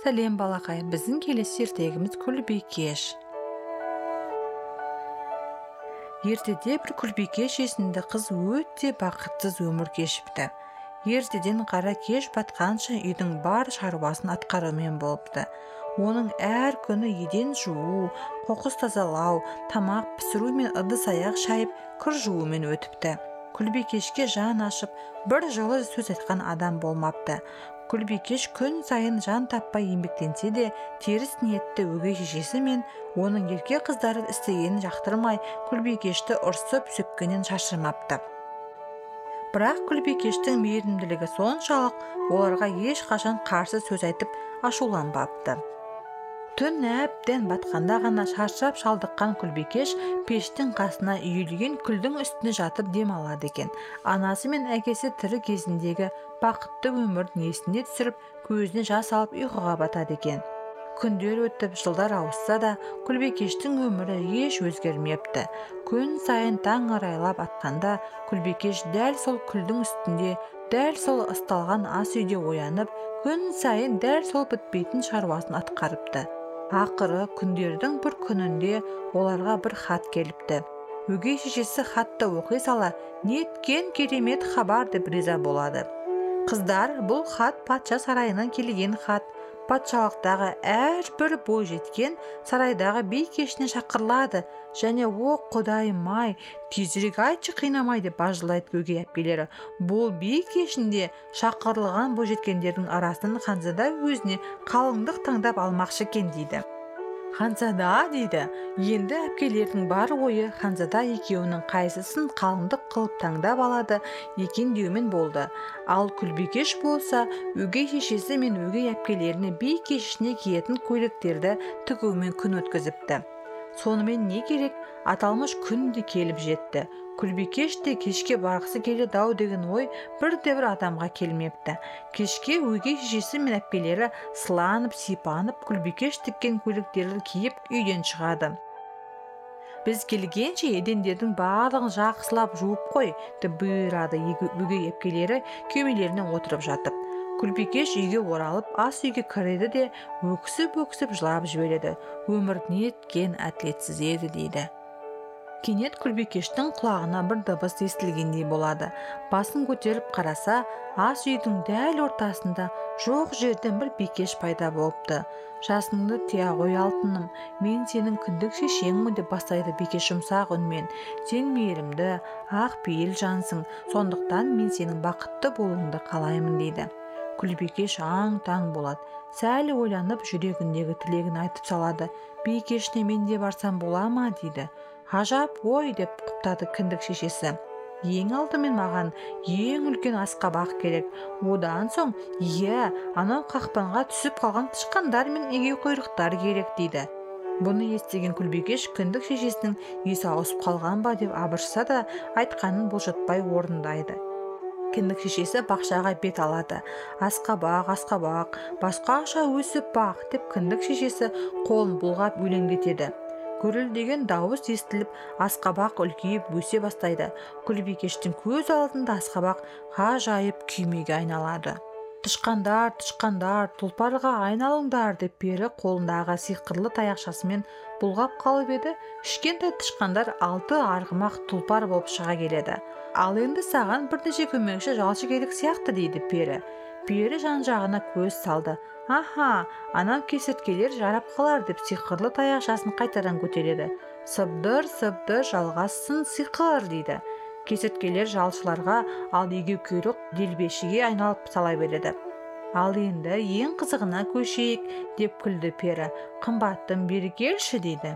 сәлем балақай біздің келесі ертегіміз күлбикеш. Ертеде бір күлбикеш есімді қыз өте бақытсыз өмір кешіпті. Ертеден қара кеш батқанша үйдің бар шаруасын атқарумен болыпты. Оның әр күні еден жуу қоқыс тазалау тамақ пісіру мен ыдыс аяқ шайып кір жуумен өтіпті. Күлбикешке жан ашып бір жылы сөз айтқан адам болмапты. Күлбикеш күн сайын жан таппай еңбектенсе де теріс ниетті өгей шешесі мен оның ерке қыздары істегенін жақтырмай күлбикешті ұрсып сөккеннен шашырмапты. Бірақ күлбикештің мейірімділігі соншалық оларға ешқашан қарсы сөз айтып ашуланбапты. Түн әбден батқанда ғана шаршап шалдыққан күлбикеш пештің қасына үйілген күлдің үстіне жатып демалады екен. Анасы мен әкесі тірі кезіндегі бақытты өмірін есіне түсіріп көзіне жас алып ұйқыға батады екен. Күндер өтіп жылдар ауысса да күлбикештің өмірі еш өзгермепті. Күн сайын таң арайлап атқанда күлбикеш дәл сол күлдің үстінде дәл сол ысталған ас үйде оянып күн сайын дәл сол бітпейтін шаруасын атқарыпты. Ақыры күндердің бір күнінде оларға бір хат келіпті. Өгей шешесі хатты оқи сала неткен керемет хабар деп риза болады. Қыздар бұл хат патша сарайынан келген хат. Патшалықтағы әрбір бойжеткен сарайдағы би кешіне шақырылады. Және о құдайым ай тезірек айтшы қинамай деп бажылдайды өгей әпкелері. Бұл би кешінде шақырылған бойжеткендердің арасынан ханзада өзіне қалыңдық таңдап алмақшы екен дейді. Ханзада дейді. Енді әпкелердің бар ойы ханзада екеуінің қайсысын қалыңдық қылып таңдап алады екен деумен болды. Ал күлбикеш болса өгей шешесі мен өгей әпкелеріне би кешіне киетін көйлектерді тігумен күн өткізіпті. Сонымен не керек? Аталмыш күн де келіп жетті. Күлбикеш те кешке барғысы келеді ау деген ой бірде бір адамға келмепті. Кешке өгей шешесі мен әпкелері сыланып сипанып күлбикеш тіккен көйлектерді киіп үйден шығады. Біз келгенше едендердің барлығын жақсылап жуып қой деп бұйырады өгей әпкелері күймелеріне отырып жатып. Күлбикеш үйге оралып ас үйге кіреді де өксіп өксіп жылап жібереді. Өмір неткен әділетсіз еді дейді. Кенет күлбикештің құлағына бір дыбыс естілгендей болады. Басын көтеріп қараса ас үйдің дәл ортасында жоқ жерден бір бикеш пайда болыпты. Жасыңды тия ғой алтыным мен сенің күндік шешеңмін деп бастайды бикеш жұмсақ үнмен. Сен мейірімді ақ пейіл жансың сондықтан мен сенің бақытты болуыңды қалаймын дейді. Күлбикеш аң таң болады. Сәл ойланып жүрегіндегі тілегін айтып салады. Бикешіне мен де барсам бола ма? дейді. Ғажап ой! деп құптады кіндік шешесі. Ең алдымен маған ең үлкен асқабақ керек. Одан соң иә анау қақпанға түсіп қалған тышқандар мен егеуқұйрықтар керек дейді. Бұны естіген күлбикеш кіндік шешесінің есі ауысып қалған ба? деп абыржыса да айтқанын бұлжытпай орындайды. Кіндік шешесі бақшаға бет алады. Асқабақ асқабақ басқаша өсіп бақ! деп кіндік шешесі қолын бұлғап өлеңдетеді гүрілдеген дауыс естіліп асқабақ үлкейіп өсе бастайды. Күлбикештің көз алдында асқабақ ғажайып күймеге айналады. Тышқандар тышқандар тұлпарға айналыңдар деп пері қолындағы сиқырлы таяқшасымен бұлғап қалып еді. Кішкентай тышқандар алты арғымақ тұлпар болып шыға келеді. Ал енді саған бірнеше көмекші жалшы керек сияқты дейді пері пері жан жағына көз салды. Аха анау кесірткелер жарап қалар деп сиқырлы таяқшасын қайтадан көтереді. Сыбдыр сыбдыр жалғассын сиқыр дейді. Кесірткелер жалшыларға ал егеуқұйрық делбешіге айналып сала береді? Ал енді ең қызығына көшейік деп күлді пері. Қымбаттым бері келші дейді.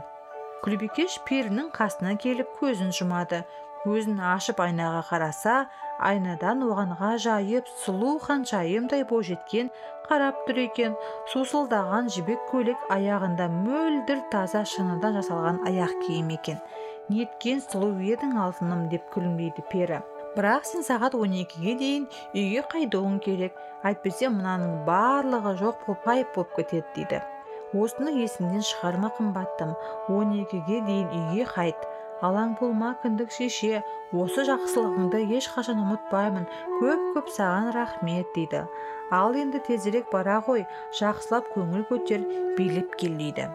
Күлбикеш перінің қасына келіп көзін жұмады. Көзін ашып айнаға қараса айнадан оған ғажайып сұлу ханшайымдай бойжеткен қарап тұр екен. Сусылдаған жібек көйлек аяғында мөлдір таза шыныдан жасалған аяқ киім екен. Неткен сұлу едің алтыным деп күлімдейді пері. Бірақ сен сағат 12-ге дейін үйге қайтуың керек. Әйтпесе мынаның барлығы жоқ болып ғайып болып кетеді дейді. Осыны есіңнен шығарма қымбаттым. 12-ге дейін үйге қайт. Алаң болма кіндік шеше осы жақсылығыңды ешқашан ұмытпаймын көп көп саған рахмет дейді. Ал енді тезірек бара ғой жақсылап көңіл көтер билеп кел дейді.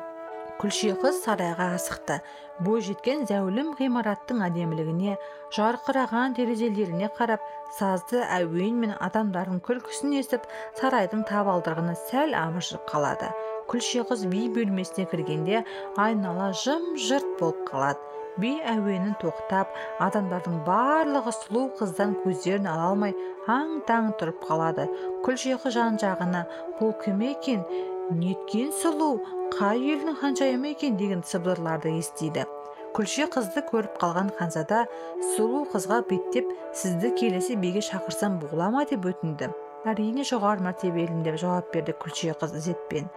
Күлше қыз сарайға асықты. Бойжеткен зәулім ғимараттың әдемілігіне жарқыраған терезелеріне қарап сазды әуен мен адамдардың күлкісін естіп сарайдың табалдырығына сәл абыржып қалады. Күлше қыз би бөлмесіне кіргенде айнала жым жырт болып қалады. Би әуенін тоқтап адамдардың барлығы сұлу қыздан көздерін ала алмай аң таң тұрып қалады. Күлше жан жағына бұл кім екен? Неткен сұлу? Қай елдің ханшайымы екен? деген сыбдырларды естиді. Күлше қызды көріп қалған ханзада сұлу қызға беттеп сізді келесі биге шақырсам бола ма? деп өтінді. Әрине жоғары мәртебелім деп жауап берді күлше қыз ізетпен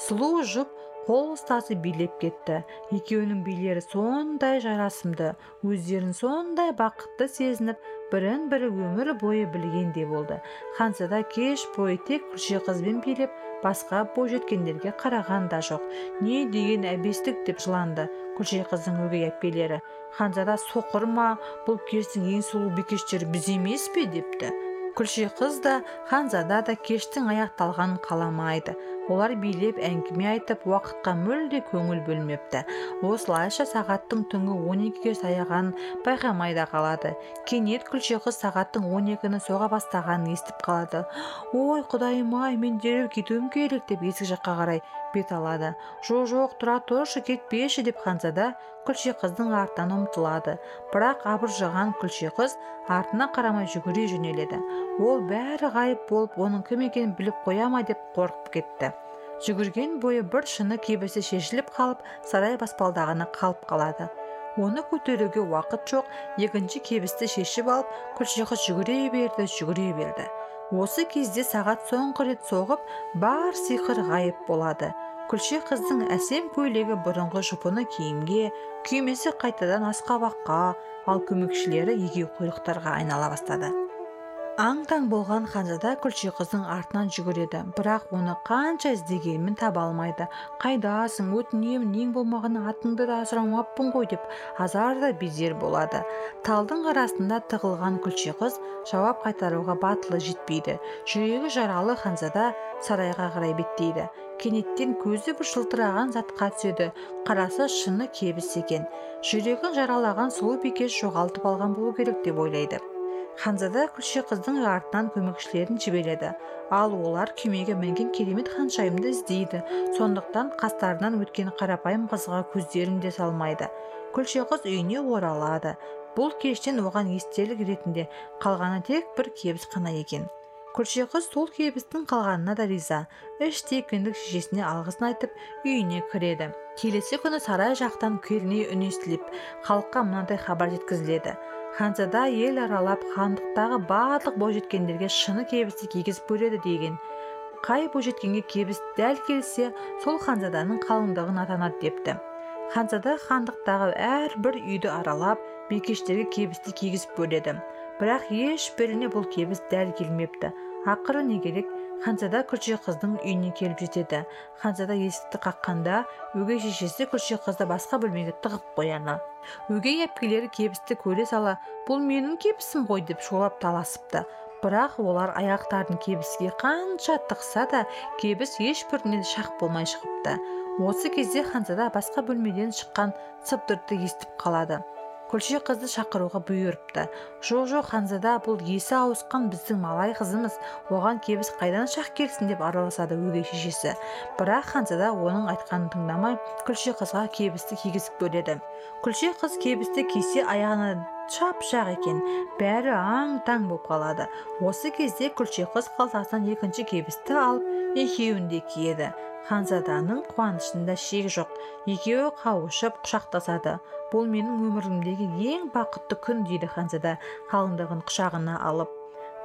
сұлу жұп қол ұстасып билеп кетті. Екеуінің билері сондай жарасымды өздерін сондай бақытты сезініп бірін бірі өмір бойы білгендей болды. Ханзада кеш бойы тек күлше қызбен билеп басқа бойжеткендерге қараған да жоқ. Не деген әбестік? деп жыланды күлше қыздың өгей әпкелері. Ханзада соқыр ма? Бұл кештің ең сұлу бикештері біз емес пе? депті. Күлше қыз да ханзада да кештің аяқталғанын қаламайды. Олар билеп әңгіме айтып уақытқа мүлде көңіл бөлмепті. Осылайша сағаттың түнгі он екіге таяғанын байқамай да қалады. Кенет күлше қыз сағаттың он екіні соға бастағанын естіп қалады. Ой құдайым ай мен дереу кетуім керек деп есік жаққа қарай бет алады. Жоқ жоқ тұра тұршы кетпеші деп ханзада күлше қыздың артынан ұмтылады. Бірақ абыржыған күлше қыз артына қарамай жүгіре жөнеледі. Ол бәрі ғайып болып оның кім екенін біліп қоя ма деп қорқып кетті. Жүгірген бойы бір шыны кебісі шешіліп қалып сарай баспалдағына қалып қалады. Оны көтеруге уақыт жоқ екінші кебісті шешіп алып күлше қыз жүгіре берді жүгіре берді. Осы кезде сағат соңғы рет соғып бар сиқыр ғайып болады. Күлше қыздың әсем көйлегі бұрынғы жұпыны киімге күймесі қайтадан асқабаққа ал көмекшілері егеу құйрықтарға айнала бастады. Аң-таң болған ханзада күлше қыздың артынан жүгіреді. Бірақ оны қанша іздегенмен таба алмайды. Қайдасың? Өтінемін ең болмағанда атыңды да сұрамаппын ғой деп азар да безер болады. Талдың арасында тығылған күлше қыз жауап қайтаруға батылы жетпейді. Жүрегі жаралы ханзада сарайға қарай беттейді. Кенеттен көзі бір жылтыраған затқа түседі. Қараса шыны кебіс екен. Жүрегін жаралаған сұлу бикеш жоғалтып алған болу керек деп ойлайды. Ханзада күлше қыздың артынан көмекшілерін жібереді. Ал олар күймеге мінген керемет ханшайымды іздейді. Сондықтан қастарынан өткен қарапайым қызға көздерін де салмайды. Күлше қыз үйіне оралады. Бұл кештен оған естелік ретінде қалғаны тек бір кебіс қана екен. Күлше қыз сол кебістің қалғанына да риза. Іштей кіндік шешесіне алғысын айтып үйіне кіреді. Келесі күні сарай жақтан керней үн естіліп халыққа мынадай хабар жеткізіледі. Ханзада ел аралап хандықтағы барлық бойжеткендерге шыны кебісті кигізіп көреді деген. Қай бойжеткенге кебіс дәл келсе сол ханзаданың қалыңдығын атанады депті. Ханзада хандықтағы әрбір үйді аралап бикештерге кебісті кигізіп көреді бірақ ешбіріне бұл кебіс дәл келмепті. Ақыры не керек? Ханзада күлше қыздың үйіне келіп жетеді. Ханзада есікті қаққанда өгей шешесі күлше қызды басқа бөлмеге тығып қояды өгей әпкелері кебісті көре сала бұл менің кебісім ғой деп шолап таласыпты. Бірақ олар аяқтарын кебіске қанша тықса да кебіс ешбірінен шақ болмай шығыпты. Осы кезде ханзада басқа бөлмеден шыққан сыбдырды естіп қалады. Күлше қызды шақыруға бұйырыпты. Жоқ жоқ ханзада бұл есі ауысқан біздің малай қызымыз. Оған кебіс қайдан шақ келсін деп араласады өгей шешесі. Бірақ ханзада оның айтқанын тыңдамай күлше қызға кебісті кигізіп береді күлше қыз кебісті кисе аяғына шап жақ екен. Бәрі аң таң болып қалады. Осы кезде күлше қыз қалтасынан екінші кебісті алып екеуін де киеді. Ханзаданың қуанышында шек жоқ. Екеуі қауышып құшақтасады. Бұл менің өмірімдегі ең бақытты күн дейді ханзада қалыңдығын құшағына алып.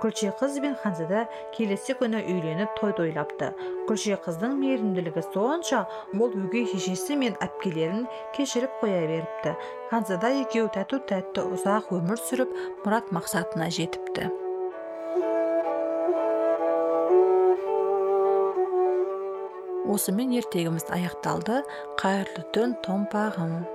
Күлше қыз бен ханзада келесі күні үйленіп той тойлапты күлше қыздың мейірімділігі сонша ол өгей шешесі мен әпкелерін кешіріп қоя беріпті. Ханзада екеуі тәту тәтті ұзақ өмір сүріп мұрат мақсатына жетіпті. Осымен ертегіміз аяқталды. Қайырлы түн томпағым.